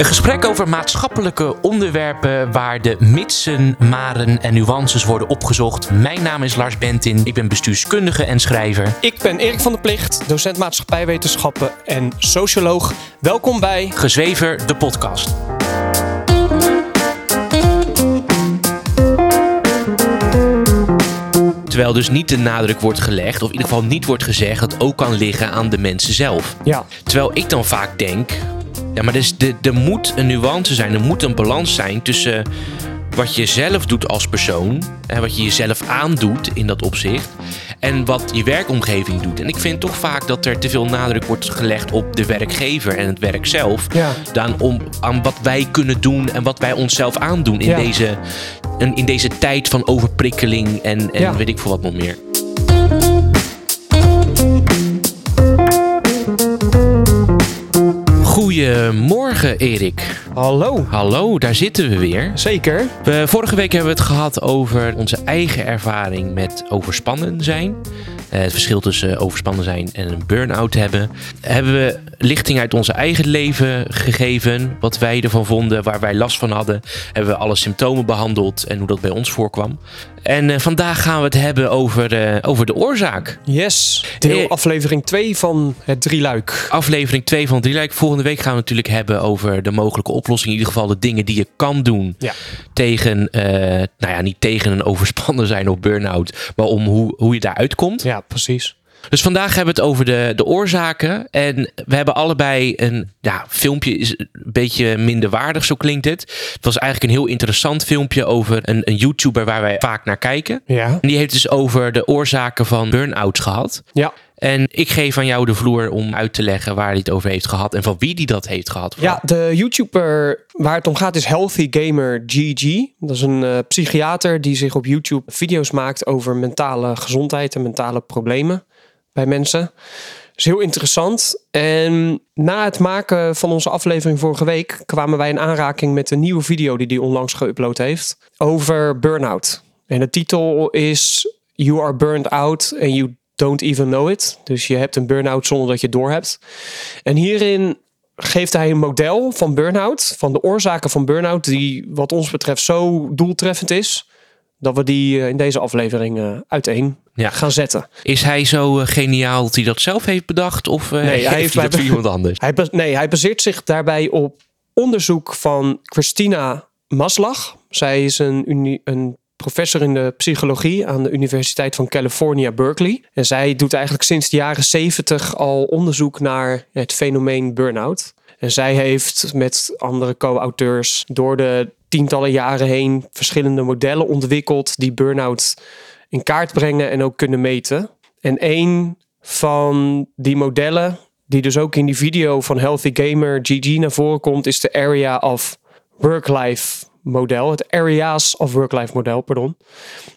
Een gesprek over maatschappelijke onderwerpen waar de mitsen, maren en nuances worden opgezocht. Mijn naam is Lars Bentin, ik ben bestuurskundige en schrijver. Ik ben Erik van der Plicht, docent maatschappijwetenschappen en socioloog. Welkom bij Gezwever, de podcast. Terwijl dus niet de nadruk wordt gelegd, of in ieder geval niet wordt gezegd, dat het ook kan liggen aan de mensen zelf. Ja. Terwijl ik dan vaak denk, ja, maar dus er, er moet een nuance zijn, er moet een balans zijn tussen wat je zelf doet als persoon, en wat je jezelf aandoet in dat opzicht, en wat je werkomgeving doet. En ik vind toch vaak dat er te veel nadruk wordt gelegd op de werkgever en het werk zelf, Ja. dan om aan wat wij kunnen doen en wat wij onszelf aandoen in, Ja. deze, in, in deze tijd van overprikkeling en, en Ja. weet ik veel wat nog meer. Goedemorgen, Erik. Hallo. Hallo, daar zitten we weer. Zeker. We, vorige week hebben we het gehad over onze eigen ervaring met overspannen zijn. Eh, het verschil tussen overspannen zijn en een burn-out hebben. Hebben we lichting uit onze eigen leven gegeven. Wat wij ervan vonden, waar wij last van hadden. Hebben we alle symptomen behandeld en hoe dat bij ons voorkwam. En eh, vandaag gaan we het hebben over, eh, over de oorzaak. Yes. Deel Eh. aflevering 2 van het drieluik. Aflevering 2 van Drieluik. Volgende week gaan we het natuurlijk hebben over de mogelijke oplossing. In ieder geval de dingen die je kan doen Ja. tegen, eh, nou ja, niet tegen een overspannen zijn of burn-out, maar om hoe, hoe je daaruit komt. Ja, precies. Dus vandaag hebben we het over de, de oorzaken. En we hebben allebei een ja, filmpje, is een beetje minder waardig, zo klinkt het. Het was eigenlijk een heel interessant filmpje over een, een YouTuber waar wij vaak naar kijken. Ja. En die heeft dus over de oorzaken van burn-outs gehad. Ja. En ik geef aan jou de vloer om uit te leggen waar hij het over heeft gehad en van wie die dat heeft gehad. Ja, de YouTuber waar het om gaat is Healthy Gamer GG. Dat is een eh, psychiater die zich op YouTube video's maakt over mentale gezondheid en mentale problemen bij mensen. Dat is heel interessant. En na het maken van onze aflevering vorige week kwamen wij in aanraking met een nieuwe video die hij onlangs geüpload heeft over burn-out. En de titel is You are burned out and you don't even know it. Dus je hebt een burn-out zonder dat je het doorhebt. En hierin geeft hij een model van burn-out, van de oorzaken van burn-out, die wat ons betreft zo doeltreffend is, dat we die eh, in deze aflevering eh, uiteen Ja. gaan zetten. Is hij zo eh, geniaal dat hij dat zelf heeft bedacht? Of Nee, hij heeft heeft hij dat bij- iemand anders? Hij, nee, hij baseert zich daarbij op onderzoek van Christina Maslach. Zij is een, uni- een professor in de psychologie aan de Universiteit van California, Berkeley. En zij doet eigenlijk sinds de jaren 70 al onderzoek naar het fenomeen burn-out. En zij heeft met andere co-auteurs door de tientallen jaren heen verschillende modellen ontwikkeld die burn-out in kaart brengen en ook kunnen meten. En een van die modellen, die dus ook in die video van Healthy Gamer GG naar voren komt, is de Area of Work-Life model. Het Areas of Work-Life model, pardon.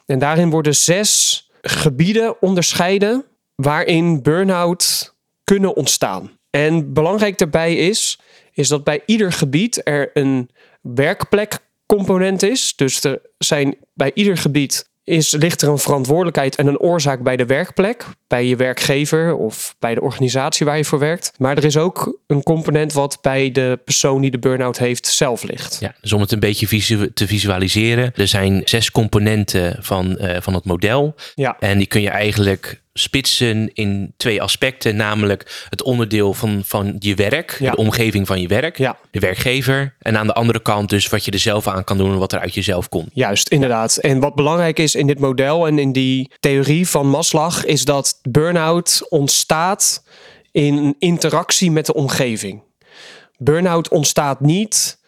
En daarin worden zes gebieden onderscheiden waarin burn-out kunnen ontstaan. En belangrijk daarbij is, is dat bij ieder gebied er een werkplekcomponent is. Dus er zijn bij ieder gebied is, ligt er een verantwoordelijkheid en een oorzaak bij de werkplek, bij je werkgever of bij de organisatie waar je voor werkt. Maar er is ook een component wat bij de persoon die de burn-out heeft zelf ligt. Ja, dus om het een beetje visu- te visualiseren. Er zijn zes componenten van, eh, van het model. Ja. En die kun je eigenlijk spitsen in twee aspecten. Namelijk het onderdeel van, van je werk, Ja. de omgeving van je werk, Ja. de werkgever. En aan de andere kant dus wat je er zelf aan kan doen en wat er uit jezelf komt. Juist, inderdaad. En wat belangrijk is in dit model en in die theorie van Maslach, is dat burn-out ontstaat in interactie met de omgeving. Burn-out ontstaat niet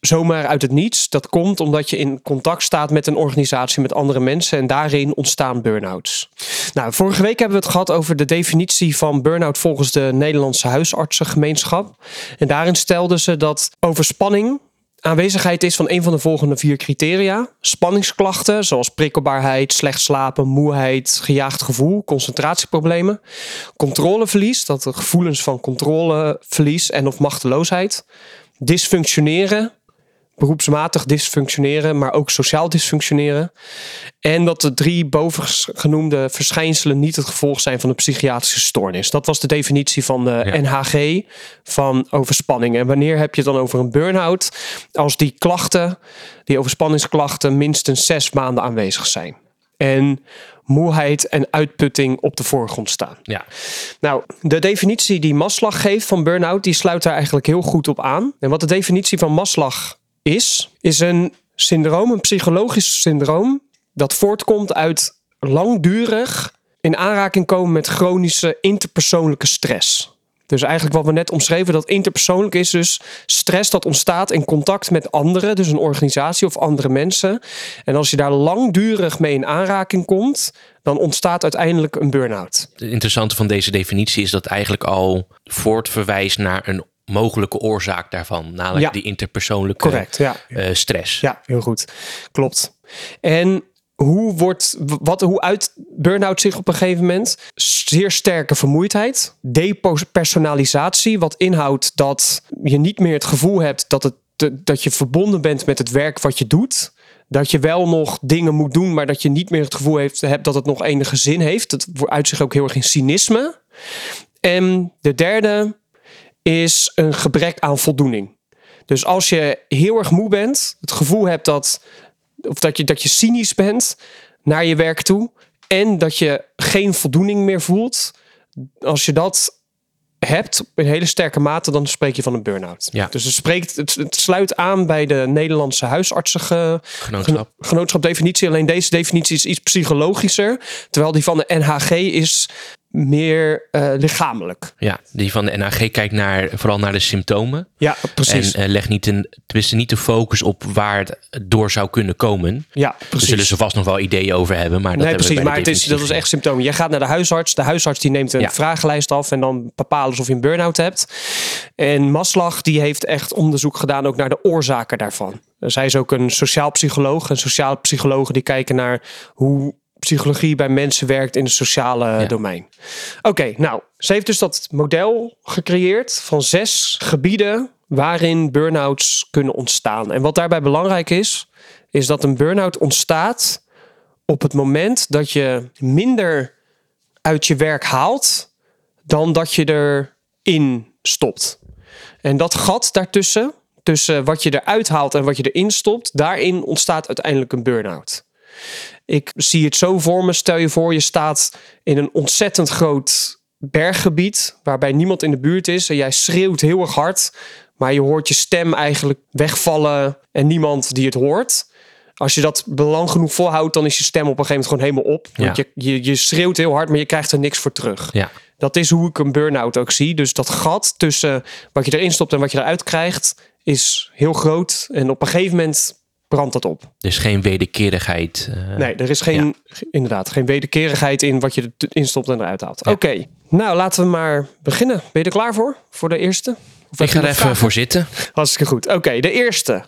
zomaar uit het niets. Dat komt omdat je in contact staat met een organisatie, met andere mensen en daarin ontstaan burn-outs. Nou, vorige week hebben we het gehad over de definitie van burn-out volgens de Nederlandse huisartsengemeenschap. En daarin stelden ze dat overspanning aanwezigheid is van een van de volgende vier criteria. Spanningsklachten zoals prikkelbaarheid, slecht slapen, moeheid, gejaagd gevoel, concentratieproblemen. Controleverlies, dat de gevoelens van controleverlies en of machteloosheid. Dysfunctioneren, beroepsmatig dysfunctioneren, maar ook sociaal dysfunctioneren. En dat de drie bovengenoemde verschijnselen niet het gevolg zijn van een psychiatrische stoornis. Dat was de definitie van de Ja. NHG van overspanning. En wanneer heb je het dan over een burn-out? Als die klachten, die overspanningsklachten, minstens zes maanden aanwezig zijn. En moeheid en uitputting op de voorgrond staan. Ja, Nou, de definitie die Maslach geeft van burn-out, die sluit daar eigenlijk heel goed op aan. En wat de definitie van Maslach is, is een syndroom, een psychologisch syndroom, dat voortkomt uit langdurig in aanraking komen met chronische interpersoonlijke stress. Dus eigenlijk wat we net omschreven, dat interpersoonlijk is dus stress dat ontstaat in contact met anderen, dus een organisatie of andere mensen. En als je daar langdurig mee in aanraking komt, dan ontstaat uiteindelijk een burn-out. het interessante van deze definitie is dat eigenlijk al voortverwijst naar een mogelijke oorzaak daarvan, namelijk Ja. die interpersoonlijke Correct, ja. eh, stress. Ja, heel goed. Klopt. En hoe, wordt, wat, hoe uit burn-out zich op een gegeven moment? Zeer sterke vermoeidheid. Depersonalisatie, wat inhoudt dat je niet meer het gevoel hebt dat, het, dat je verbonden bent met het werk wat je doet. Dat je wel nog dingen moet doen, maar dat je niet meer het gevoel heeft, hebt dat het nog enige zin heeft. Dat uit zich ook heel erg in cynisme. En de derde is een gebrek aan voldoening. Dus als je heel erg moe bent, het gevoel hebt dat, of dat, je, dat je cynisch bent naar je werk toe en dat je geen voldoening meer voelt, als je dat hebt in hele sterke mate, dan spreek je van een burn-out. Ja. Dus het, spreekt, het, het sluit aan bij de Nederlandse huisartsen Genootschap. genootschapdefinitie. Alleen deze definitie is iets psychologischer, terwijl die van de NHG is meer eh, lichamelijk. Ja, die van de NAG kijkt naar, vooral naar de symptomen. Ja, precies. En eh, legt niet, een, tenminste niet de focus op waar het door zou kunnen komen. ja, Daar precies. zullen ze vast nog wel ideeën over hebben. Maar dat nee, precies. Maar het is, dat is echt symptomen. Je gaat naar de huisarts. De huisarts die neemt een Ja. vragenlijst af en dan bepalen ze of je een burn-out hebt. En Maslach die heeft echt onderzoek gedaan ook naar de oorzaken daarvan. Zij is ook een sociaal psycholoog. En sociale psychologen die kijken naar hoe psychologie bij mensen werkt in het sociale Ja. domein. Oké, nou, ze heeft dus dat model gecreëerd van zes gebieden waarin burn-outs kunnen ontstaan. En wat daarbij belangrijk is, is dat een burn-out ontstaat op het moment dat je minder uit je werk haalt dan dat je erin stopt. En dat gat daartussen, tussen wat je eruit haalt en wat je erin stopt, daarin ontstaat uiteindelijk een burn-out. Ik zie het zo voor me. Stel je voor, je staat in een ontzettend groot berggebied waarbij niemand in de buurt is en jij schreeuwt heel erg hard, maar je hoort je stem eigenlijk wegvallen en niemand die het hoort. Als je dat lang genoeg volhoudt, dan is je stem op een gegeven moment gewoon helemaal op. Want Ja. je, je, je schreeuwt heel hard, maar je krijgt er niks voor terug. Ja, Dat is hoe ik een burn-out ook zie. Dus dat gat tussen wat je erin stopt en wat je eruit krijgt, is heel groot. En op een gegeven moment brandt dat op. dus geen wederkerigheid. eh, Nee, er is geen, inderdaad, geen wederkerigheid in wat je erin stopt en eruit haalt. Oké, nou laten we maar beginnen. Ben je er klaar voor? Voor de eerste? Of Ik ga er even vragen? voor zitten. Hartstikke goed. Oké, de eerste.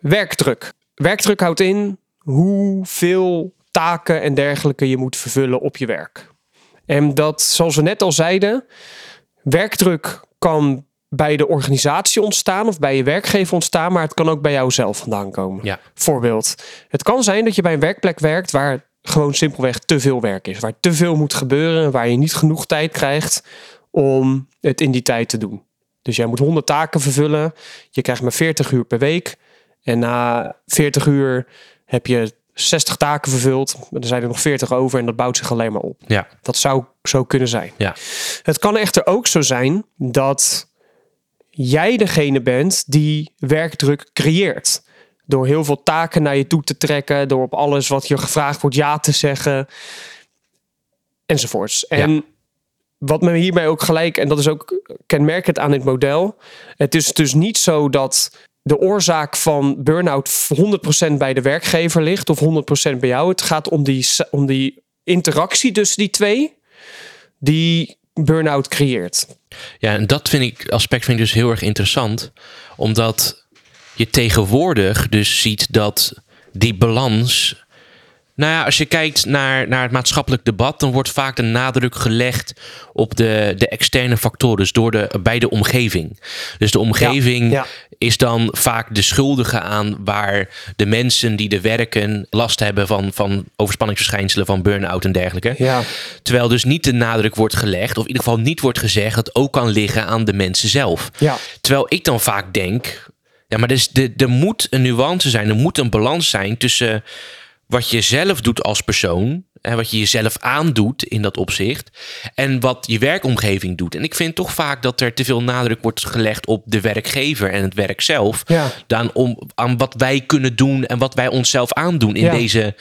Werkdruk. Werkdruk houdt in hoeveel taken en dergelijke je moet vervullen op je werk. En dat, zoals we net al zeiden, werkdruk kan bij de organisatie ontstaan of bij je werkgever ontstaan, maar het kan ook bij jou zelf vandaan komen. Ja. Voorbeeld. Het kan zijn dat je bij een werkplek werkt waar gewoon simpelweg te veel werk is, waar te veel moet gebeuren, waar je niet genoeg tijd krijgt om het in die tijd te doen. Dus jij moet 100 taken vervullen. Je krijgt maar 40 uur per week. En na 40 uur heb je 60 taken vervuld. Er zijn er nog 40 over en dat bouwt zich alleen maar op. Ja, Dat zou zo kunnen zijn. ja, Het kan echter ook zo zijn dat jij degene bent die werkdruk creëert. Door heel veel taken naar je toe te trekken, door op alles wat je gevraagd wordt ja te zeggen, enzovoorts. En wat me hierbij ook gelijk, en dat is ook kenmerkend aan dit model, het is dus niet zo dat de oorzaak van burn-out 100% bij de werkgever ligt of 100% bij jou. Het gaat om die, om die interactie tussen die twee die burn-out creëert. ja, en dat vind ik, aspect vind ik dus heel erg interessant. Omdat je tegenwoordig dus ziet dat die balans Nou ja, als je kijkt naar, naar het maatschappelijk debat, dan wordt vaak de nadruk gelegd op de, de externe factoren, dus door de, bij de omgeving. Dus de omgeving Ja, ja. is dan vaak de schuldige aan waar de mensen die er werken last hebben van, van overspanningsverschijnselen, van burn-out en dergelijke. Ja, Terwijl dus niet de nadruk wordt gelegd, of in ieder geval niet wordt gezegd, dat ook kan liggen aan de mensen zelf. Terwijl ik dan vaak denk, ja, maar er, is, er, er moet een nuance zijn, er moet een balans zijn tussen wat je zelf doet als persoon, en wat je jezelf aandoet in dat opzicht, en wat je werkomgeving doet. En ik vind toch vaak dat er te veel nadruk wordt gelegd op de werkgever en het werk zelf, Ja. dan om aan wat wij kunnen doen en wat wij onszelf aandoen in Ja. deze.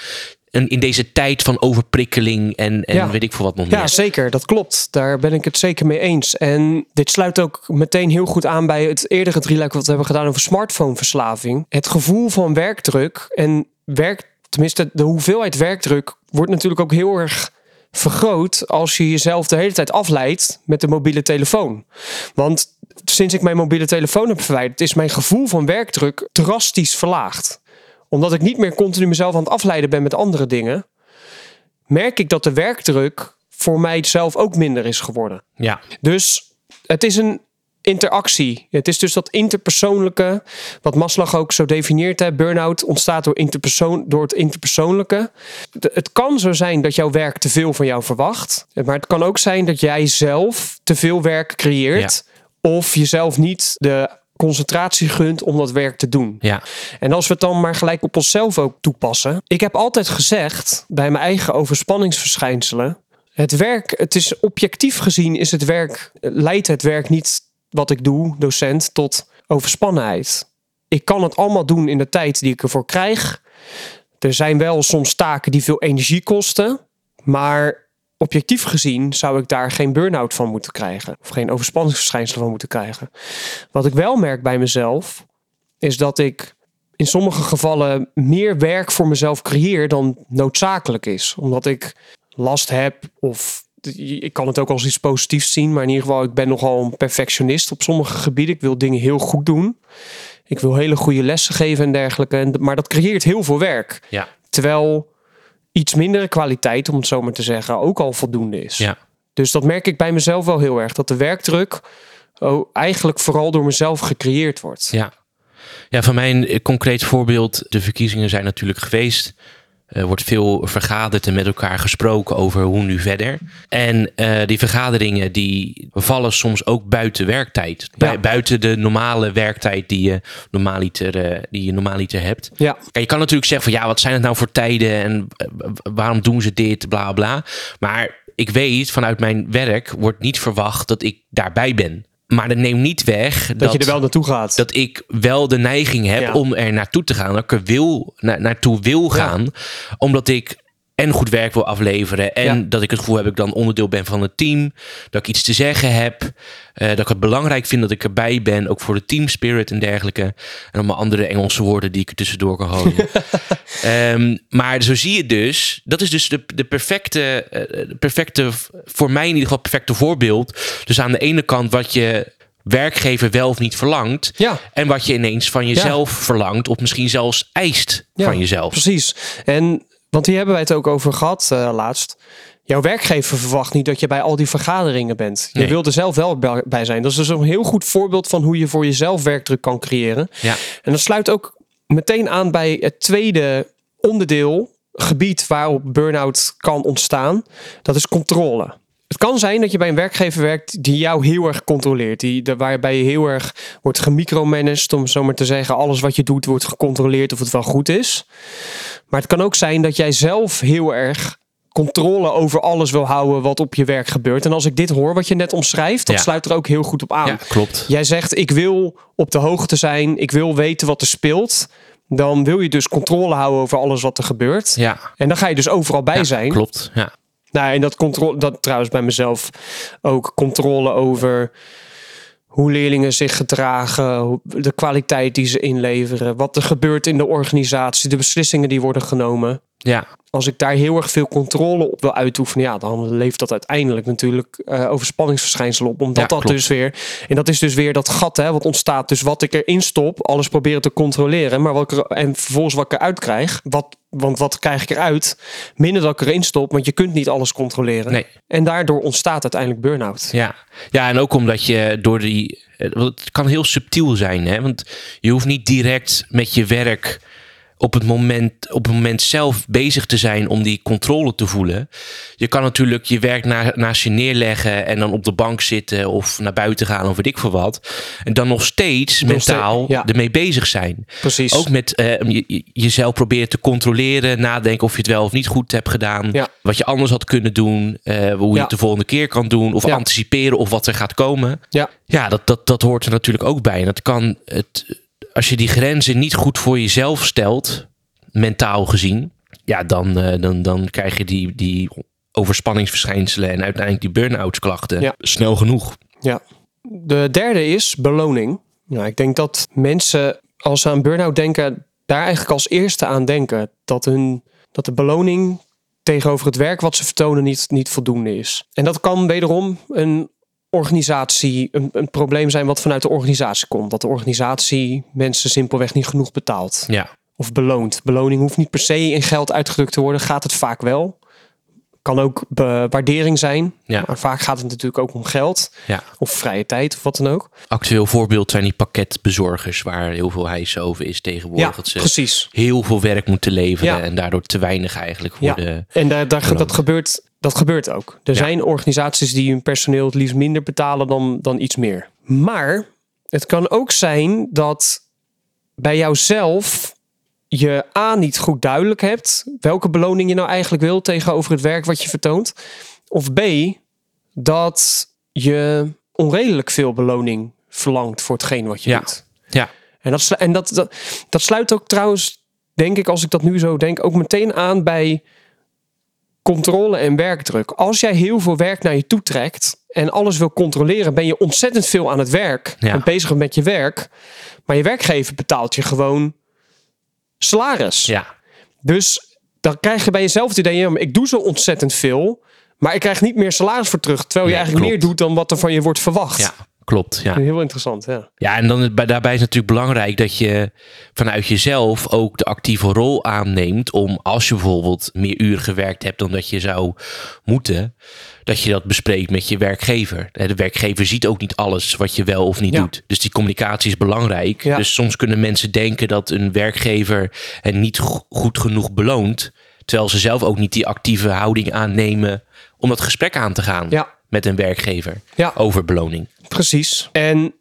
In in deze tijd van overprikkeling en, en Ja. weet ik veel wat nog Ja, meer. zeker. Dat klopt. Daar ben ik het zeker mee eens. En dit sluit ook meteen heel goed aan bij het eerdere drieluik wat we hebben gedaan over smartphoneverslaving. Het gevoel van werkdruk en werk, tenminste de hoeveelheid werkdruk wordt natuurlijk ook heel erg vergroot als je jezelf de hele tijd afleidt met de mobiele telefoon. Want sinds ik mijn mobiele telefoon heb verwijderd, is mijn gevoel van werkdruk drastisch verlaagd. Omdat ik niet meer continu mezelf aan het afleiden ben met andere dingen, merk ik dat de werkdruk voor mij zelf ook minder is geworden. Ja, Dus het is een interactie. Het is dus dat interpersoonlijke, wat Maslach ook zo definieert. Hè, burn-out ontstaat door, interpersoon, door het interpersoonlijke. De- het kan zo zijn dat jouw werk te veel van jou verwacht. Maar het kan ook zijn dat jij zelf te veel werk creëert. Of jezelf niet de concentratie gunt om dat werk te doen. ja, En als we het dan maar gelijk op onszelf ook toepassen. Ik heb altijd gezegd bij mijn eigen overspanningsverschijnselen. Het werk, het is objectief gezien, is het werk, leidt het werk niet wat ik doe, docent, tot overspannenheid. Ik kan het allemaal doen in de tijd die ik ervoor krijg. Er zijn wel soms taken die veel energie kosten. Maar objectief gezien zou ik daar geen burn-out van moeten krijgen. Of geen overspanningsverschijnselen van moeten krijgen. Wat ik wel merk bij mezelf, is dat ik in sommige gevallen meer werk voor mezelf creëer dan noodzakelijk is. Omdat ik last heb of ik kan het ook als iets positiefs zien, maar in ieder geval ik ben nogal een perfectionist op sommige gebieden. Ik wil dingen heel goed doen. Ik wil hele goede lessen geven en dergelijke. En- Maar dat creëert heel veel werk. ja, Terwijl iets mindere kwaliteit, om het zo maar te zeggen, ook al voldoende is. ja. Dus dat merk ik bij mezelf wel heel erg. Dat de werkdruk oh, eigenlijk vooral door mezelf gecreëerd wordt. Ja. ja, van mijn concreet voorbeeld. De verkiezingen zijn natuurlijk geweest. Er wordt veel vergaderd en met elkaar gesproken over hoe nu verder. En eh, die vergaderingen die vallen soms ook buiten werktijd. Ja. Buiten de normale werktijd die je normaaliter, eh, die je normaaliter hebt. Ja, Kijk, je kan natuurlijk zeggen van ja, wat zijn het nou voor tijden en eh, waarom doen ze dit, bla bla. Maar ik weet vanuit mijn werk wordt niet verwacht dat ik daarbij ben. Maar dat neemt niet weg dat, dat, je er wel naartoe gaat. dat ik wel de neiging heb Ja. om er naartoe te gaan. Dat ik er wil, na, naartoe wil gaan. Omdat ik en goed werk wil afleveren. En Ja. dat ik het gevoel heb dat ik dan onderdeel ben van het team. Dat ik iets te zeggen heb. eh, dat ik het belangrijk vind dat ik erbij ben. Ook voor de team spirit en dergelijke. En allemaal andere Engelse woorden die ik er tussendoor kan gooien. Ehm, maar zo zie je dus. Dat is dus de, de perfecte, eh, perfecte, voor mij in ieder geval perfecte voorbeeld. Dus aan de ene kant wat je werkgever wel of niet verlangt. Ja. En wat je ineens van jezelf verlangt. Of misschien zelfs eist Ja, van jezelf. Precies. En want hier hebben wij het ook over gehad eh, laatst. Jouw werkgever verwacht niet dat je bij al die vergaderingen bent. Je Nee. wil er zelf wel bij bij zijn. Dat is dus een heel goed voorbeeld van hoe je voor jezelf werkdruk kan creëren. Ja. En dat sluit ook meteen aan bij het tweede onderdeel, gebied waarop burn-out kan ontstaan. Dat is controle. Het kan zijn dat je bij een werkgever werkt die jou heel erg controleert. Die, waarbij je heel erg wordt gemicromanaged, om zo maar te zeggen. Alles wat je doet wordt gecontroleerd of het wel goed is. Maar het kan ook zijn dat jij zelf heel erg controle over alles wil houden wat op je werk gebeurt. En als ik dit hoor wat je net omschrijft, dat Ja. sluit er ook heel goed op aan. Ja, klopt. Jij zegt, ik wil op de hoogte zijn, ik wil weten wat er speelt. Dan wil je dus controle houden over alles wat er gebeurt. Ja, En dan ga je dus overal bij ja, zijn. klopt. Ja. Nou, en dat controle, dat trouwens bij mezelf ook controle over hoe leerlingen zich gedragen, de kwaliteit die ze inleveren, wat er gebeurt in de organisatie, de beslissingen die worden genomen. Ja, Als ik daar heel erg veel controle op wil uitoefenen, ja, dan levert dat uiteindelijk natuurlijk eh overspanningsverschijnselen op. Omdat Ja, dat klopt. dus weer. En dat is dus weer dat gat hè, wat ontstaat. Dus wat ik erin stop, alles proberen te controleren. Maar wat ik er, en vervolgens wat ik eruit krijg. Wat, want wat krijg ik eruit? Minder dat ik erin stop, want je kunt niet alles controleren. nee. En daardoor ontstaat uiteindelijk burn-out. Ja. ja, en ook omdat je door die. eh, Het kan heel subtiel zijn, hè? Want je hoeft niet direct met je werk op het moment, op het moment zelf bezig te zijn om die controle te voelen. Je kan natuurlijk je werk na, naast je neerleggen en dan op de bank zitten of naar buiten gaan of weet ik veel wat. En dan nog steeds Nog mentaal steeds, ja. ermee bezig zijn. Precies. Ook met eh, je- je- jezelf proberen te controleren, nadenken of je het wel of niet goed hebt gedaan. Ja. Wat je anders had kunnen doen, eh, hoe je Ja. het de volgende keer kan doen, of anticiperen of wat er gaat komen. Ja, Ja, dat, dat, dat hoort er natuurlijk ook bij. En dat kan het, als je die grenzen niet goed voor jezelf stelt, mentaal gezien, ja, dan, eh, dan, dan krijg je die, die overspanningsverschijnselen en uiteindelijk die burn-out klachten Ja. snel genoeg. Ja. De derde is beloning. Nou, ik denk dat mensen, als ze aan burn-out denken, daar eigenlijk als eerste aan denken. Dat, hun, dat de beloning tegenover het werk wat ze vertonen niet, niet voldoende is. En dat kan wederom een organisatie, een, een probleem zijn wat vanuit de organisatie komt. Dat de organisatie mensen simpelweg niet genoeg betaalt Ja, of beloont. Beloning hoeft niet per se in geld uitgedrukt te worden, gaat het vaak wel. Kan ook waardering zijn, Ja. maar vaak gaat het natuurlijk ook om geld ja. of vrije tijd of wat dan ook. Actueel voorbeeld zijn die pakketbezorgers, waar heel veel hijs over is tegenwoordig. Ja, dat ze precies. heel veel werk moeten leveren en daardoor te weinig eigenlijk Ja. worden. En daar, daar, dat, gebeurt, dat gebeurt ook. Er zijn organisaties die hun personeel het liefst minder betalen dan, dan iets meer. Maar het kan ook zijn dat bij jouzelf je A niet goed duidelijk hebt welke beloning je nou eigenlijk wil tegenover het werk wat je vertoont. Of B, dat je onredelijk veel beloning verlangt voor hetgeen wat je Ja. doet. Ja, En, dat, en dat, dat, dat sluit ook trouwens, denk ik, als ik dat nu zo denk, ook meteen aan bij controle en werkdruk. Als jij heel veel werk naar je toe trekt en alles wil controleren, ben je ontzettend veel aan het werk. Ja. En bezig met je werk. Maar je werkgever betaalt je gewoon salaris. ja, Dus dan krijg je bij jezelf het idee, ja, maar ik doe zo ontzettend veel, maar ik krijg niet meer salaris voor terug. Terwijl je Nee, eigenlijk klopt. meer doet dan wat er van je wordt verwacht. ja, klopt. Ja. Heel interessant, ja. Ja, en dan daarbij is het natuurlijk belangrijk dat je vanuit jezelf ook de actieve rol aanneemt om als je bijvoorbeeld meer uren gewerkt hebt dan dat je zou moeten, dat je dat bespreekt met je werkgever. De werkgever ziet ook niet alles wat je wel of niet Ja. doet. Dus die communicatie is belangrijk. Ja. Dus soms kunnen mensen denken dat een werkgever hen niet go- goed genoeg beloont, terwijl ze zelf ook niet die actieve houding aannemen om dat gesprek aan te gaan Ja. met een werkgever over beloning. Precies. En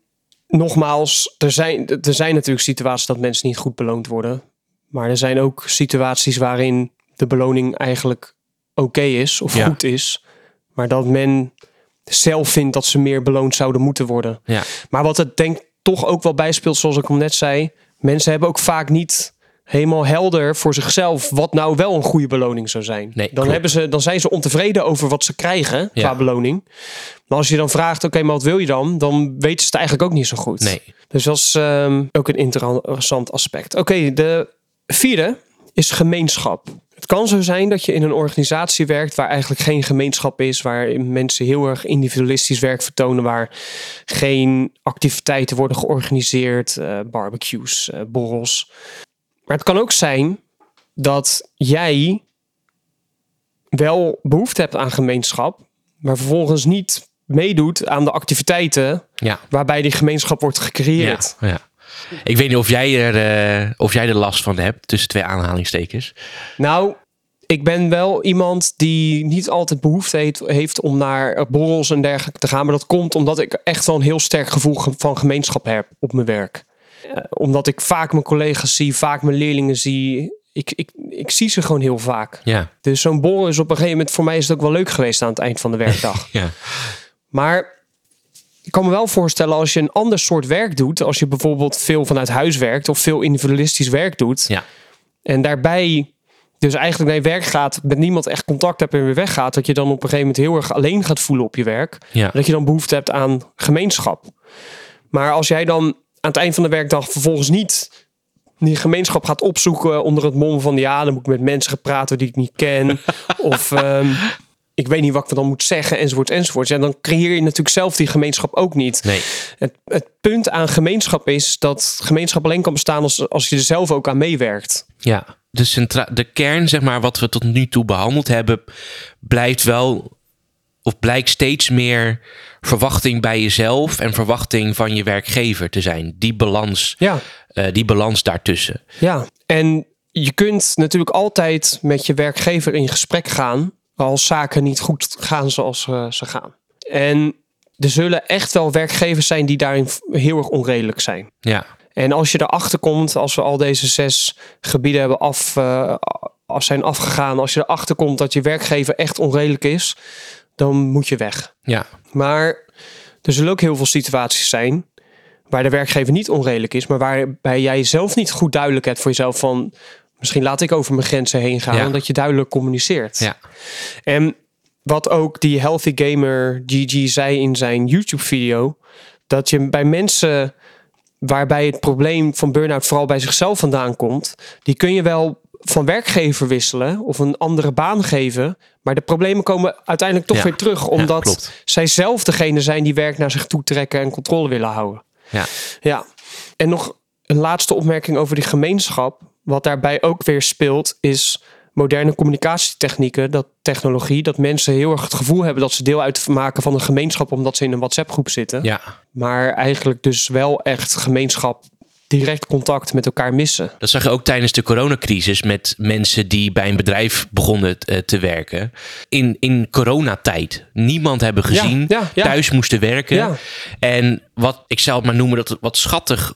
nogmaals, er zijn, er zijn natuurlijk situaties dat mensen niet goed beloond worden. Maar er zijn ook situaties waarin de beloning eigenlijk oké is of Ja. goed is. Maar dat men zelf vindt dat ze meer beloond zouden moeten worden. Ja. Maar wat het denk toch ook wel bijspeelt, zoals ik al net zei. Mensen hebben ook vaak niet helemaal helder voor zichzelf wat nou wel een goede beloning zou zijn. Nee, dan, klopt. hebben ze, dan zijn ze ontevreden over wat ze krijgen qua Ja. beloning. Maar als je dan vraagt, oké, maar wat wil je dan? Dan weten ze het eigenlijk ook niet zo goed. Nee. Dus dat is ehm, ook een interessant aspect. Oké, de vierde is gemeenschap. Het kan zo zijn dat je in een organisatie werkt waar eigenlijk geen gemeenschap is, waar mensen heel erg individualistisch werk vertonen, waar geen activiteiten worden georganiseerd, eh, barbecues, eh, borrels. Maar het kan ook zijn dat jij wel behoefte hebt aan gemeenschap, maar vervolgens niet meedoet aan de activiteiten Ja. waarbij die gemeenschap wordt gecreëerd. Ja, ja. Ik weet niet of jij, er, eh, of jij er last van hebt, tussen twee aanhalingstekens. Nou, ik ben wel iemand die niet altijd behoefte heeft, heeft om naar borrels en dergelijke te gaan. Maar dat komt omdat ik echt wel een heel sterk gevoel ge- van gemeenschap heb op mijn werk. Eh, omdat ik vaak mijn collega's zie, vaak mijn leerlingen zie. Ik, ik, ik zie ze gewoon heel vaak. Ja, Dus zo'n borrel is op een gegeven moment voor mij is het ook wel leuk geweest aan het eind van de werkdag. ja, Maar ik kan me wel voorstellen als je een ander soort werk doet, als je bijvoorbeeld veel vanuit huis werkt of veel individualistisch werk doet, ja, en daarbij dus eigenlijk naar je werk gaat, met niemand echt contact hebt en weer weggaat, dat je dan op een gegeven moment heel erg alleen gaat voelen op je werk. ja. Dat je dan behoefte hebt aan gemeenschap. Maar als jij dan aan het eind van de werkdag vervolgens niet die gemeenschap gaat opzoeken onder het mom van ja, dan moet ik met mensen praten die ik niet ken. of ehm, ik weet niet wat ik dan moet zeggen, enzovoort, enzovoort. Ja, dan creëer je natuurlijk zelf die gemeenschap ook niet. Nee. Het, het punt aan gemeenschap is dat gemeenschap alleen kan bestaan als, als je er zelf ook aan meewerkt. Ja, de, centra de kern, zeg maar, wat we tot nu toe behandeld hebben, blijft wel, of blijkt steeds meer verwachting bij jezelf en verwachting van je werkgever te zijn. Die balans, Ja, eh, die balans daartussen. ja. En je kunt natuurlijk altijd met je werkgever in gesprek gaan als zaken niet goed gaan zoals eh, ze gaan. En er zullen echt wel werkgevers zijn die daarin heel erg onredelijk zijn. Ja, En als je erachter komt, als we al deze zes gebieden hebben af, af zijn afgegaan, als je erachter komt dat je werkgever echt onredelijk is, dan moet je weg. ja, Maar er zullen ook heel veel situaties zijn waar de werkgever niet onredelijk is, maar waarbij jij zelf niet goed duidelijk hebt voor jezelf van misschien laat ik over mijn grenzen heen gaan, Ja. omdat je duidelijk communiceert. ja, En wat ook die Healthy Gamer GG zei in zijn YouTube-video, dat je bij mensen waarbij het probleem van burn-out vooral bij zichzelf vandaan komt, die kun je wel van werkgever wisselen of een andere baan geven, maar de problemen komen uiteindelijk toch Ja. weer terug, omdat zij zelf degene zijn die werk naar zich toe trekken en controle willen houden. ja. Ja, en nog een laatste opmerking over die gemeenschap. Wat daarbij ook weer speelt, is moderne communicatietechnieken, dat technologie, dat mensen heel erg het gevoel hebben dat ze deel uitmaken van een gemeenschap omdat ze in een WhatsApp-groep zitten. ja. Maar eigenlijk dus wel echt gemeenschap, direct contact met elkaar missen. Dat zag je ook tijdens de coronacrisis met mensen die bij een bedrijf begonnen eh, te werken. In, in coronatijd. Niemand hebben gezien. ja, ja. Thuis moesten werken. Ja. En wat ik zou het maar noemen dat het wat schattig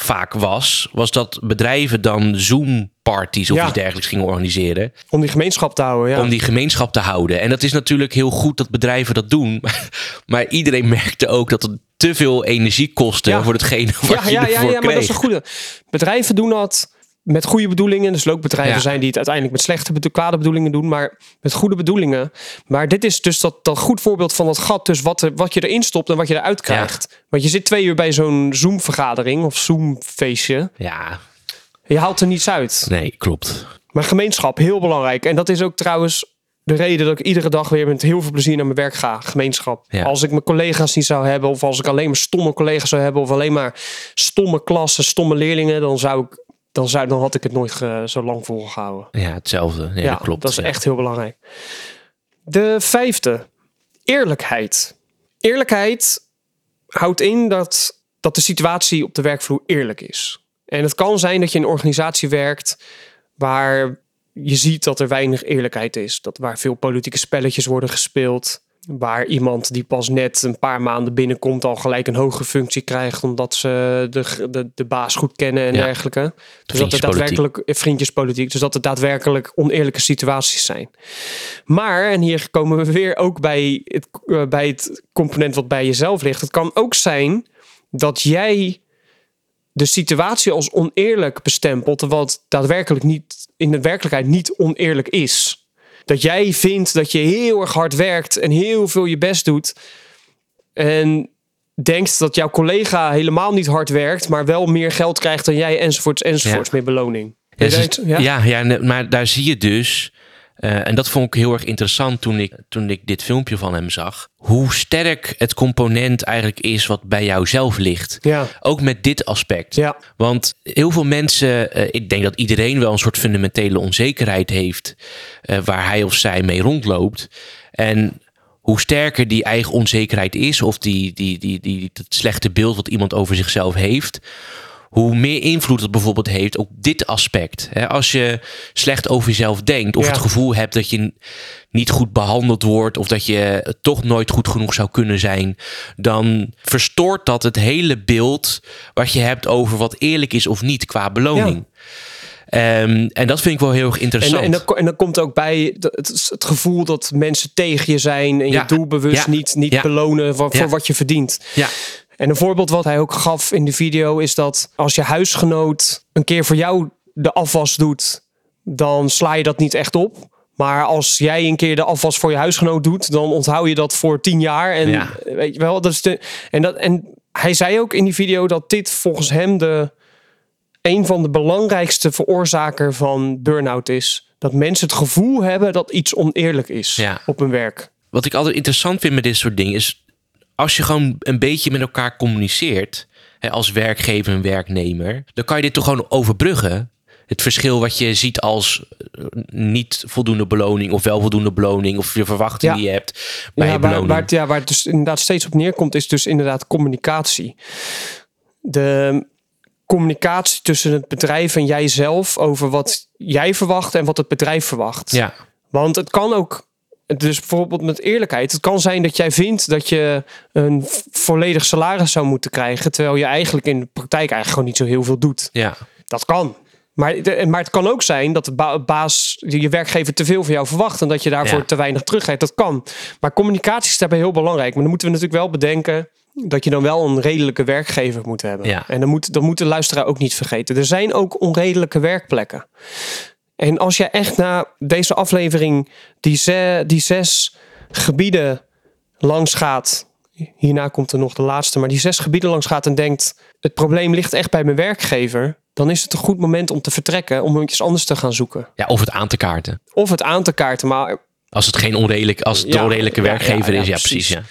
vaak was, was dat bedrijven dan Zoom-parties of Ja. iets dergelijks gingen organiseren. Om die gemeenschap te houden. Ja. Om die gemeenschap te houden. En dat is natuurlijk heel goed dat bedrijven dat doen. Maar iedereen merkte ook dat het te veel energie kostte Ja. voor hetgene wat ja, je ja, ja, ervoor ja, maar dat is een goede. Bedrijven doen dat met goede bedoelingen. Dus ook bedrijven Ja. zijn die het uiteindelijk met slechte, kwade bedoelingen doen, maar met goede bedoelingen. Maar dit is dus dat, dat goed voorbeeld van dat gat tussen wat, er, wat je erin stopt en wat je eruit krijgt. Want je zit twee uur bij zo'n Zoom-vergadering of Zoom-feestje. Ja, Je haalt er niets uit. nee, klopt. Maar gemeenschap, heel belangrijk. En dat is ook trouwens de reden dat ik iedere dag weer met heel veel plezier naar mijn werk ga. Gemeenschap. Ja. Als ik mijn collega's niet zou hebben, of als ik alleen maar stomme collega's zou hebben, of alleen maar stomme klassen, stomme leerlingen, dan zou ik. Dan, zou, dan had ik het nooit ge- zo lang volgehouden. Ja, hetzelfde. Ja, Ja, dat klopt. Dat is Ja. echt heel belangrijk. De vijfde, eerlijkheid. Eerlijkheid houdt in dat, dat de situatie op de werkvloer eerlijk is. En het kan zijn dat je in een organisatie werkt waar je ziet dat er weinig eerlijkheid is. Dat waar veel politieke spelletjes worden gespeeld. Waar iemand die pas net een paar maanden binnenkomt al gelijk een hogere functie krijgt. Omdat ze de, de, de baas goed kennen en Ja. dergelijke. Dus dat Vriendjespolitiek. daadwerkelijk eh, vriendjespolitiek. Dus dat er daadwerkelijk oneerlijke situaties zijn. Maar, en hier komen we weer ook bij het, eh, bij het component wat bij jezelf ligt. Het kan ook zijn dat jij de situatie als oneerlijk bestempelt, terwijl het daadwerkelijk niet in de werkelijkheid niet oneerlijk is. Dat jij vindt dat je heel erg hard werkt en heel veel je best doet. En denkt dat jouw collega helemaal niet hard werkt, maar wel meer geld krijgt dan jij, enzovoorts, enzovoorts, meer beloning. Ja, dus- weet- ja. Ja, maar daar zie je dus, eh, en dat vond ik heel erg interessant toen ik, toen ik dit filmpje van hem zag, hoe sterk het component eigenlijk is wat bij jou zelf ligt. Ja. Ook met dit aspect. Ja. Want heel veel mensen, eh, ik denk dat iedereen wel een soort fundamentele onzekerheid heeft eh, waar hij of zij mee rondloopt. En hoe sterker die eigen onzekerheid is, of die, die, die, die, het slechte beeld wat iemand over zichzelf heeft, hoe meer invloed het bijvoorbeeld heeft op dit aspect. Hè, Als je slecht over jezelf denkt, of Ja. het gevoel hebt dat je niet goed behandeld wordt, of dat je toch nooit goed genoeg zou kunnen zijn, dan verstoort dat het hele beeld wat je hebt over wat eerlijk is of niet qua beloning. Ehm, en dat vind ik wel heel erg interessant. en, dan, en dan komt ook bij het, het gevoel dat mensen tegen je zijn en Ja. je doelbewust Ja. niet, niet Ja. belonen voor, voor wat je verdient. ja, En een voorbeeld wat hij ook gaf in de video is dat als je huisgenoot een keer voor jou de afwas doet, dan sla je dat niet echt op. Maar als jij een keer de afwas voor je huisgenoot doet, dan onthoud je dat voor tien jaar. En Ja. weet je wel, dat is de. En, dat, en hij zei ook in die video dat dit volgens hem de een van de belangrijkste veroorzaker van burn-out is. Dat mensen het gevoel hebben dat iets oneerlijk is Ja. op hun werk. Wat ik altijd interessant vind met dit soort dingen is... als je gewoon een beetje met elkaar communiceert... Hè, als werkgever en werknemer... dan kan je dit toch gewoon overbruggen. Het verschil wat je ziet als eh, niet voldoende beloning... of wel voldoende beloning... of je verwachting Ja. die je hebt bij Ja, je waar, beloning. waar, het, ja, waar het dus inderdaad steeds op neerkomt, is dus inderdaad communicatie. De communicatie tussen het bedrijf en jijzelf over wat jij verwacht en wat het bedrijf verwacht. Ja, Want het kan ook, dus bijvoorbeeld met eerlijkheid, het kan zijn dat jij vindt dat je een volledig salaris zou moeten krijgen, terwijl je eigenlijk in de praktijk eigenlijk gewoon niet zo heel veel doet. ja, Dat kan. Maar, maar het kan ook zijn dat de ba- baas, je werkgever te veel van jou verwacht en dat je daarvoor Ja. te weinig teruggeeft. Dat kan. Maar communicatie is daarbij heel belangrijk. Maar dan moeten we natuurlijk wel bedenken dat je dan wel een redelijke werkgever moet hebben. Ja. En dan moet, dan moet de luisteraar ook niet vergeten. Er zijn ook onredelijke werkplekken. En als je echt na deze aflevering die, ze, die zes gebieden langs gaat. Hierna komt er nog de laatste, maar die zes gebieden langs gaat en denkt: het probleem ligt echt bij mijn werkgever. Dan is het een goed moment om te vertrekken, om iets anders te gaan zoeken. ja, of het aan te kaarten. Of het aan te kaarten. Maar Als het geen onredelijk, als het Ja, onredelijke ja, werkgever ja, is, ja, precies. precies. ja.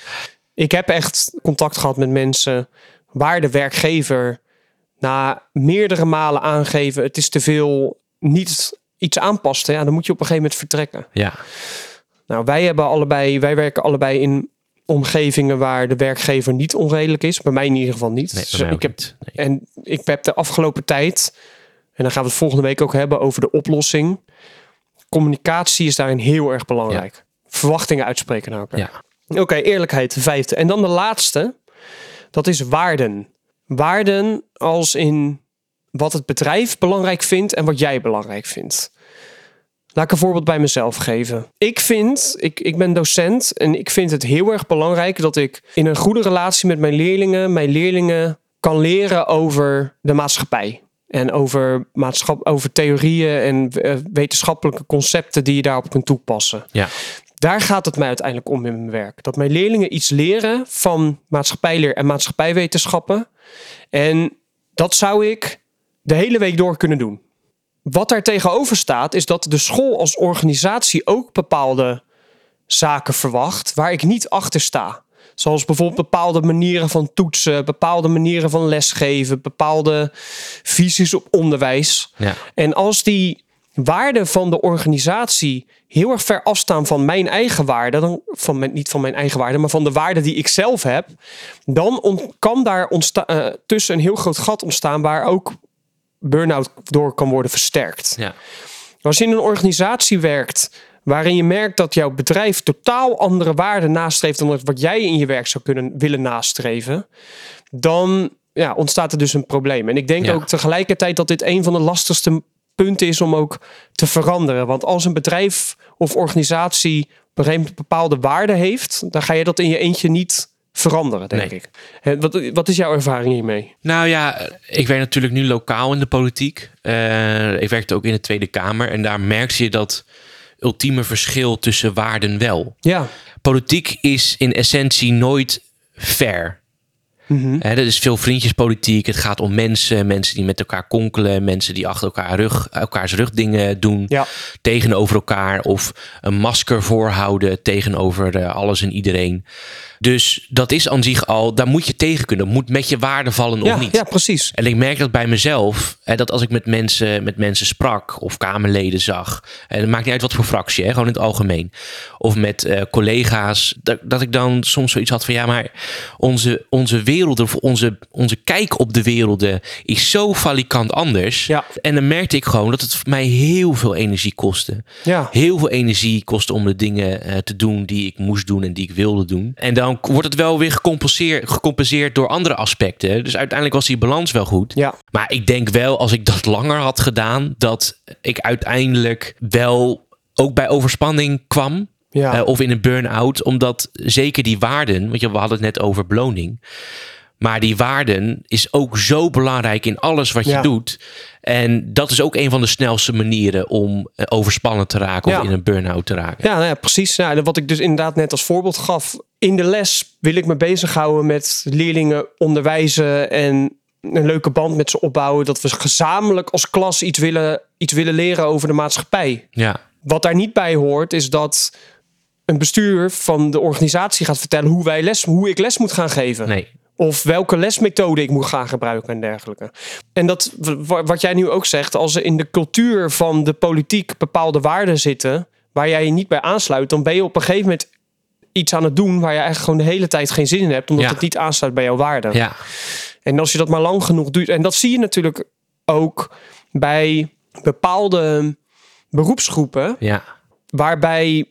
ik heb echt contact gehad met mensen waar de werkgever na meerdere malen aangeven: het is te veel, niet iets aanpaste. Ja, dan moet je op een gegeven moment vertrekken. Ja, Nou, wij hebben allebei, wij werken allebei in omgevingen waar de werkgever niet onredelijk is. Bij mij in ieder geval niet. nee, Dus ik heb, niet. Nee. en ik heb de afgelopen tijd, en dan gaan we het volgende week ook hebben over de oplossing. Communicatie is daarin heel erg belangrijk. Verwachtingen uitspreken naar elkaar. Ja. Oké, eerlijkheid, de vijfde. En dan de laatste, dat is waarden. Waarden als in wat het bedrijf belangrijk vindt en wat jij belangrijk vindt. Laat ik een voorbeeld bij mezelf geven. Ik vind, ik, ik ben docent en ik vind het heel erg belangrijk dat ik in een goede relatie met mijn leerlingen, mijn leerlingen kan leren over de maatschappij. En over, maatschap, over theorieën en eh, wetenschappelijke concepten die je daarop kunt toepassen. Ja, Daar gaat het mij uiteindelijk om in mijn werk. Dat mijn leerlingen iets leren van maatschappijleer en maatschappijwetenschappen. En dat zou ik de hele week door kunnen doen. Wat daar tegenover staat, is dat de school als organisatie ook bepaalde zaken verwacht waar ik niet achter sta. Zoals bijvoorbeeld bepaalde manieren van toetsen, bepaalde manieren van lesgeven, bepaalde visies op onderwijs. ja, En als die waarden van de organisatie heel erg ver afstaan van mijn eigen waarden, dan van mijn, niet van mijn eigen waarden, maar van de waarden die ik zelf heb, dan on- kan daar eh, tussen een heel groot gat ontstaan waar ook burn-out door kan worden versterkt. ja, Als je in een organisatie werkt waarin je merkt dat jouw bedrijf totaal andere waarden nastreeft dan wat jij in je werk zou kunnen willen nastreven, dan ja, ontstaat er dus een probleem. En ik denk Ja. ook tegelijkertijd dat dit een van de lastigste punten is om ook te veranderen. Want als een bedrijf of organisatie op een bepaalde waarden heeft, dan ga je dat in je eentje niet veranderen, denk Nee. ik. En wat, wat is jouw ervaring hiermee? Nou ja, ik werk natuurlijk nu lokaal in de politiek. Eh, ik werkte ook in de Tweede Kamer. En daar merkte je dat ultieme verschil tussen waarden wel. Ja, Politiek is in essentie nooit fair. Dat is veel vriendjespolitiek. Het gaat om mensen, mensen die met elkaar konkelen, mensen die achter elkaar rug, elkaars rug dingen doen ja, tegenover elkaar of een masker voorhouden tegenover eh, alles en iedereen. Dus dat is aan zich al, daar moet je tegen kunnen. Moet met je waarde vallen ja, of niet. ja, precies. En ik merk dat bij mezelf, hè, dat als ik met mensen, met mensen sprak of Kamerleden zag, en het maakt niet uit wat voor fractie, hè, gewoon in het algemeen, of met eh, collega's, dat, dat ik dan soms zoiets had van ja, maar onze, onze werelden, of onze, onze kijk op de werelden is zo valikant anders. Ja. En dan merkte ik gewoon dat het mij heel veel energie kostte. Ja. Heel veel energie kostte om de dingen eh, te doen die ik moest doen en die ik wilde doen. En dan wordt het wel weer gecompenseerd, gecompenseerd door andere aspecten. Dus uiteindelijk was die balans wel goed. Ja, Maar ik denk wel, als ik dat langer had gedaan, dat ik uiteindelijk wel ook bij overspanning kwam. Ja. eh, of in een burn-out. Omdat zeker die waarden, want je, we hadden het net over beloning. Maar die waarden is ook zo belangrijk in alles wat je Ja. doet. En dat is ook een van de snelste manieren om eh, overspannen te raken Ja. of in een burn-out te raken. Ja, nou ja, precies. Nou, wat ik dus inderdaad net als voorbeeld gaf. In de les wil ik me bezighouden met leerlingen onderwijzen en een leuke band met ze opbouwen. Dat we gezamenlijk als klas iets willen, iets willen leren over de maatschappij. Ja, Wat daar niet bij hoort, is dat een bestuur van de organisatie gaat vertellen hoe, wij les, hoe ik les moet gaan geven. nee. Of welke lesmethode ik moet gaan gebruiken en dergelijke. En dat, wa- wat jij nu ook zegt, als er in de cultuur van de politiek bepaalde waarden zitten, waar jij je niet bij aansluit, dan ben je op een gegeven moment iets aan het doen waar je eigenlijk gewoon de hele tijd geen zin in hebt, omdat Ja. het niet aansluit bij jouw waarden. Ja, En als je dat maar lang genoeg doet, en dat zie je natuurlijk ook bij bepaalde beroepsgroepen, ja, waarbij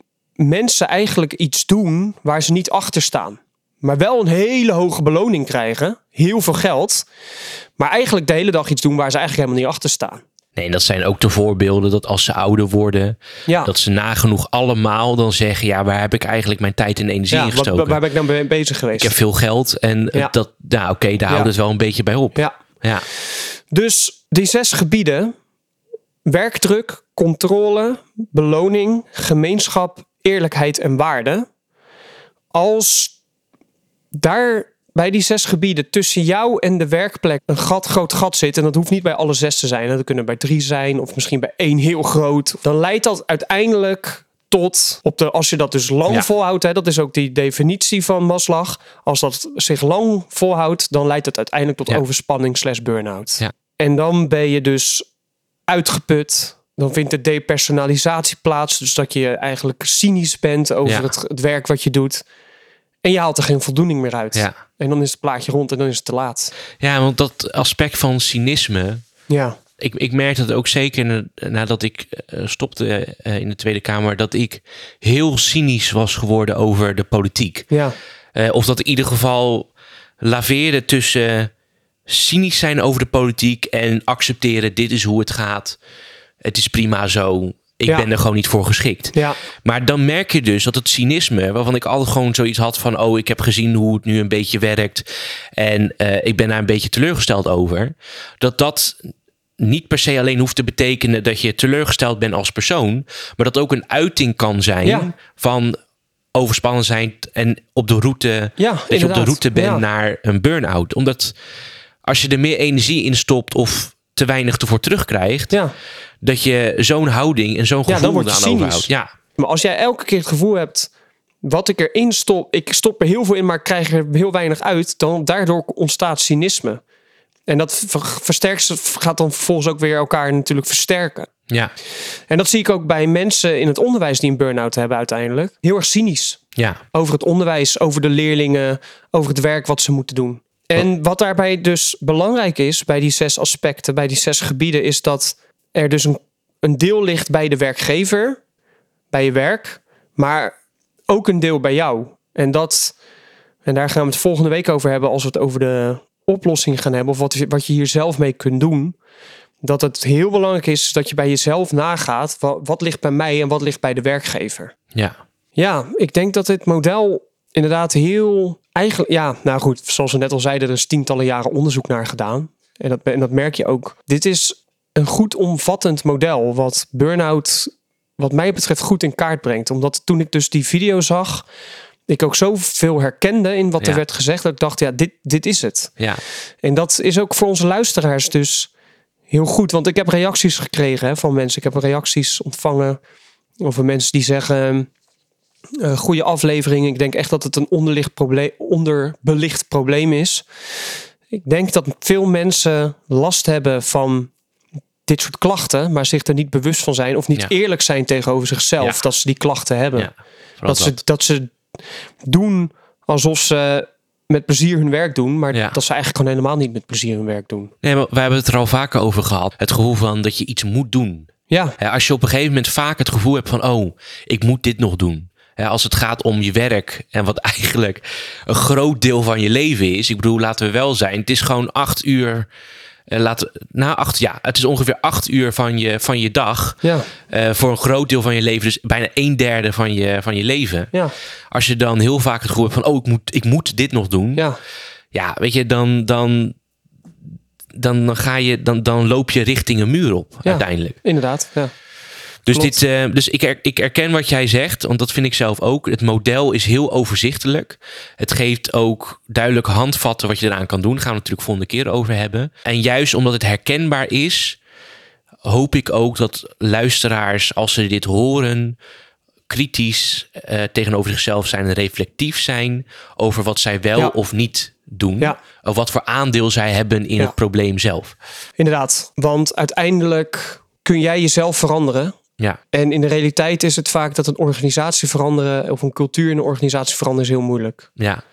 mensen eigenlijk iets doen waar ze niet achter staan. Maar wel een hele hoge beloning krijgen, heel veel geld, maar eigenlijk de hele dag iets doen waar ze eigenlijk helemaal niet achter staan. Nee, en dat zijn ook de voorbeelden dat als ze ouder worden, Ja, dat ze nagenoeg allemaal dan zeggen: ja, waar heb ik eigenlijk mijn tijd en energie ja in gestoken? waar ben ik nou mee bezig geweest? ik heb veel geld en Ja. dat, nou oké, daar Ja. houdt het wel een beetje bij op. Ja, Ja, dus die zes gebieden: werkdruk, controle, beloning, gemeenschap, eerlijkheid en waarde. Als daar bij die zes gebieden tussen jou en de werkplek een gat, groot gat zit, en dat hoeft niet bij alle zes te zijn, dat kunnen bij drie zijn of misschien bij één heel groot, dan leidt dat uiteindelijk tot, op de, als je dat dus lang Ja. volhoudt, hè, dat is ook die definitie van Maslach, als dat zich lang volhoudt, dan leidt het uiteindelijk tot Ja. overspanning slash burn-out. Ja. En dan ben je dus uitgeput. Dan vindt de depersonalisatie plaats. Dus dat je eigenlijk cynisch bent over Ja. het, het werk wat je doet. En je haalt er geen voldoening meer uit. ja. En dan is het plaatje rond en dan is het te laat. ja, want dat aspect van cynisme, Ja, ik, ik merkte het ook zeker na- nadat ik eh, stopte eh, in de Tweede Kamer, dat ik heel cynisch was geworden over de politiek. ja, Eh, of dat in ieder geval laveerde tussen cynisch zijn over de politiek en accepteren dit is hoe het gaat. Het is prima zo. Ik Ja. ben er gewoon niet voor geschikt. ja, Maar dan merk je dus dat het cynisme, waarvan ik altijd gewoon zoiets had van: oh, ik heb gezien hoe het nu een beetje werkt. En eh, ik ben daar een beetje teleurgesteld over. Dat dat niet per se alleen hoeft te betekenen dat je teleurgesteld bent als persoon. Maar dat ook een uiting kan zijn Ja. van overspannen zijn en op de route. ja Dat je op de route bent naar een burn-out. Omdat als je er meer energie in stopt of te weinig ervoor terugkrijgt, Ja, dat je zo'n houding en zo'n dan gevoel word je aan overhoudt. Ja, maar als jij elke keer het gevoel hebt... wat ik erin stop... ik stop er heel veel in, maar ik krijg er heel weinig uit... dan daardoor ontstaat cynisme. En dat ver- versterkt, gaat dan vervolgens ook weer elkaar natuurlijk versterken. ja, En dat zie ik ook bij mensen in het onderwijs die een burn-out hebben uiteindelijk. Heel erg cynisch. ja, Over het onderwijs, over de leerlingen, over het werk wat ze moeten doen. En wat daarbij dus belangrijk is bij die zes aspecten, bij die zes gebieden, is dat er dus een, een deel ligt bij de werkgever, bij je werk, maar ook een deel bij jou. En dat, en daar gaan we het volgende week over hebben als we het over de oplossing gaan hebben, of wat, je- wat je hier zelf mee kunt doen. Dat het heel belangrijk is dat je bij jezelf nagaat, wat, wat ligt bij mij en wat ligt bij de werkgever. ja. Ja, ik denk dat dit model inderdaad heel eigenlijk. Ja, nou goed, zoals we net al zeiden, er is tientallen jaren onderzoek naar gedaan. En dat, en dat merk je ook. Dit is een goed omvattend model, wat burn-out, wat mij betreft, goed in kaart brengt. Omdat toen ik dus die video zag, ik ook zoveel herkende in wat er werd gezegd, dat ik dacht, ja, dit, dit is het. ja. En dat is ook voor onze luisteraars dus heel goed. Want ik heb reacties gekregen hè, van mensen. Ik heb reacties ontvangen over mensen die zeggen... eh goede aflevering. Ik denk echt dat het een onderlicht probleem, onderbelicht probleem is. Ik denk dat veel mensen last hebben van dit soort klachten... maar zich er niet bewust van zijn... of niet Ja. eerlijk zijn tegenover zichzelf... Ja. dat ze die klachten hebben ja. Dat, ze, dat ze doen alsof ze met plezier hun werk doen, maar Ja. dat ze eigenlijk gewoon helemaal niet met plezier hun werk doen. Nee, maar we hebben het er al vaker over gehad. Het gevoel van dat je iets moet doen. Ja, Als je op een gegeven moment vaak het gevoel hebt van... oh, ik moet dit nog doen. Als het gaat om je werk en wat eigenlijk een groot deel van je leven is. Ik bedoel, laten we wel zijn. Het is gewoon acht uur... eh, laten, na acht, ja, het is ongeveer acht uur van je, van je dag. ja, eh, voor een groot deel van je leven. Dus bijna een derde van je, van je leven. ja, Als je dan heel vaak het gevoel hebt van... oh, ik moet, ik moet dit nog doen. ja, ja, weet je, dan, dan, dan, dan, ga je, dan, dan loop je richting een muur op Ja. uiteindelijk. inderdaad. Ja. Dus, Klopt. dit, eh, dus ik, er, ik erken wat jij zegt, want dat vind ik zelf ook. Het model is heel overzichtelijk. Het geeft ook duidelijk handvatten wat je eraan kan doen. Daar gaan we natuurlijk volgende keer over hebben. En juist omdat het herkenbaar is, hoop ik ook dat luisteraars, als ze dit horen, kritisch eh, tegenover zichzelf zijn en reflectief zijn over wat zij wel Ja. of niet doen. Ja. Of wat voor aandeel zij hebben in Ja. het probleem zelf. Inderdaad, want uiteindelijk kun jij jezelf veranderen. Ja, En in de realiteit is het vaak dat een organisatie veranderen of een cultuur in een organisatie veranderen is heel moeilijk. ja,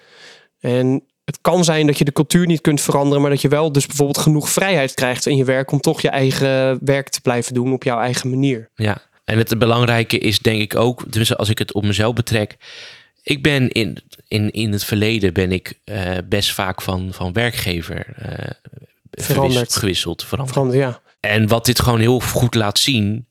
En het kan zijn dat je de cultuur niet kunt veranderen, maar dat je wel dus bijvoorbeeld genoeg vrijheid krijgt in je werk om toch je eigen werk te blijven doen op jouw eigen manier. Ja, en het belangrijke is denk ik ook, tenminste als ik het op mezelf betrek. Ik ben in, in, in het verleden ben ik eh, best vaak van, van werkgever eh, Veranderd. gewisseld, veranderd. Verander, ja. En wat dit gewoon heel goed laat zien,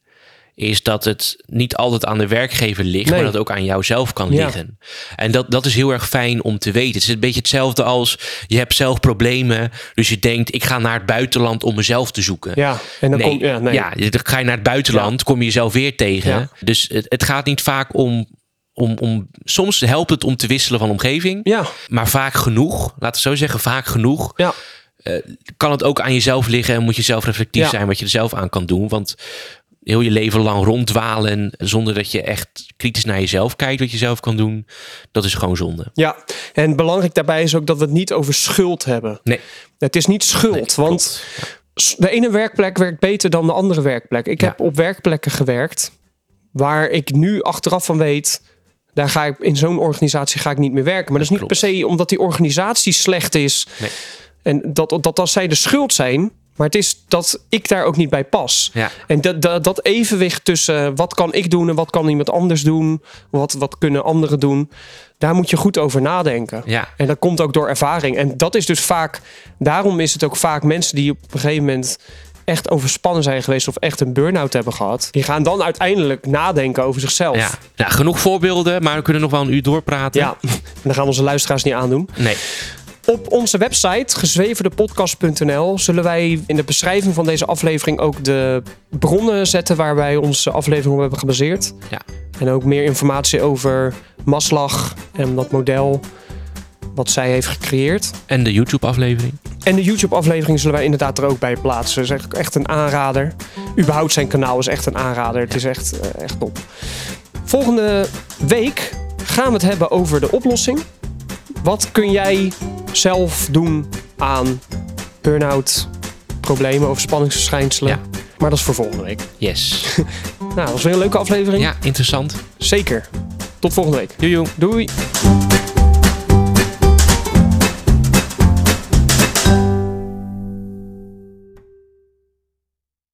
is dat het niet altijd aan de werkgever ligt, Nee. maar dat het ook aan jou zelf kan Ja. liggen. En dat, dat is heel erg fijn om te weten. Het is een beetje hetzelfde als je hebt zelf problemen, dus je denkt ik ga naar het buitenland om mezelf te zoeken. Ja, en dan nee, komt ja, nee. ja, dan ga je naar het buitenland, kom je jezelf weer tegen. Dus het, het gaat niet vaak om, om, om. Soms helpt het om te wisselen van omgeving, ja, maar vaak genoeg, laten we zo zeggen, vaak genoeg. ja. Kan het ook aan jezelf liggen en moet je zelf reflectief Ja. zijn wat je er zelf aan kan doen. Want heel je leven lang ronddwalen zonder dat je echt kritisch naar jezelf kijkt, wat je zelf kan doen, dat is gewoon zonde. Ja, en belangrijk daarbij is ook dat we het niet over schuld hebben. Nee. Het is niet schuld, Nee, want de ene werkplek werkt beter dan de andere werkplek. Ik Ja. heb op werkplekken gewerkt waar ik nu achteraf van weet, daar ga ik in zo'n organisatie ga ik niet meer werken. Maar dat is niet Klopt. per se omdat die organisatie slecht is Nee. en dat, dat, dat zij de schuld zijn. Maar het is dat ik daar ook niet bij pas. Ja. En dat, dat, dat evenwicht tussen wat kan ik doen en wat kan iemand anders doen, wat, wat kunnen anderen doen, daar moet je goed over nadenken. Ja. En dat komt ook door ervaring. En dat is dus vaak, daarom is het ook vaak mensen die op een gegeven moment echt overspannen zijn geweest of echt een burn-out hebben gehad, die gaan dan uiteindelijk nadenken over zichzelf. Ja. Nou, genoeg voorbeelden, maar we kunnen nog wel een uur doorpraten. Ja, en dan gaan onze luisteraars niet aandoen. Nee. Op onze website, gezweverdepodcast.nl, zullen wij in de beschrijving van deze aflevering ook de bronnen zetten waar wij onze aflevering op hebben gebaseerd. Ja. En ook meer informatie over Maslach en dat model wat zij heeft gecreëerd. En de YouTube-aflevering. En de YouTube-aflevering zullen wij inderdaad er ook bij plaatsen. Dat is echt- echt een aanrader. Überhaupt zijn kanaal is echt een aanrader. Het is echt, eh, echt top. Volgende week gaan we het hebben over de oplossing. Wat kun jij zelf doen aan burn-out, problemen, overspanningsverschijnselen? Ja. Maar dat is voor volgende week. Yes. Nou, dat was weer een leuke aflevering. Ja, interessant. Zeker. Tot volgende week. Jojo. Doei.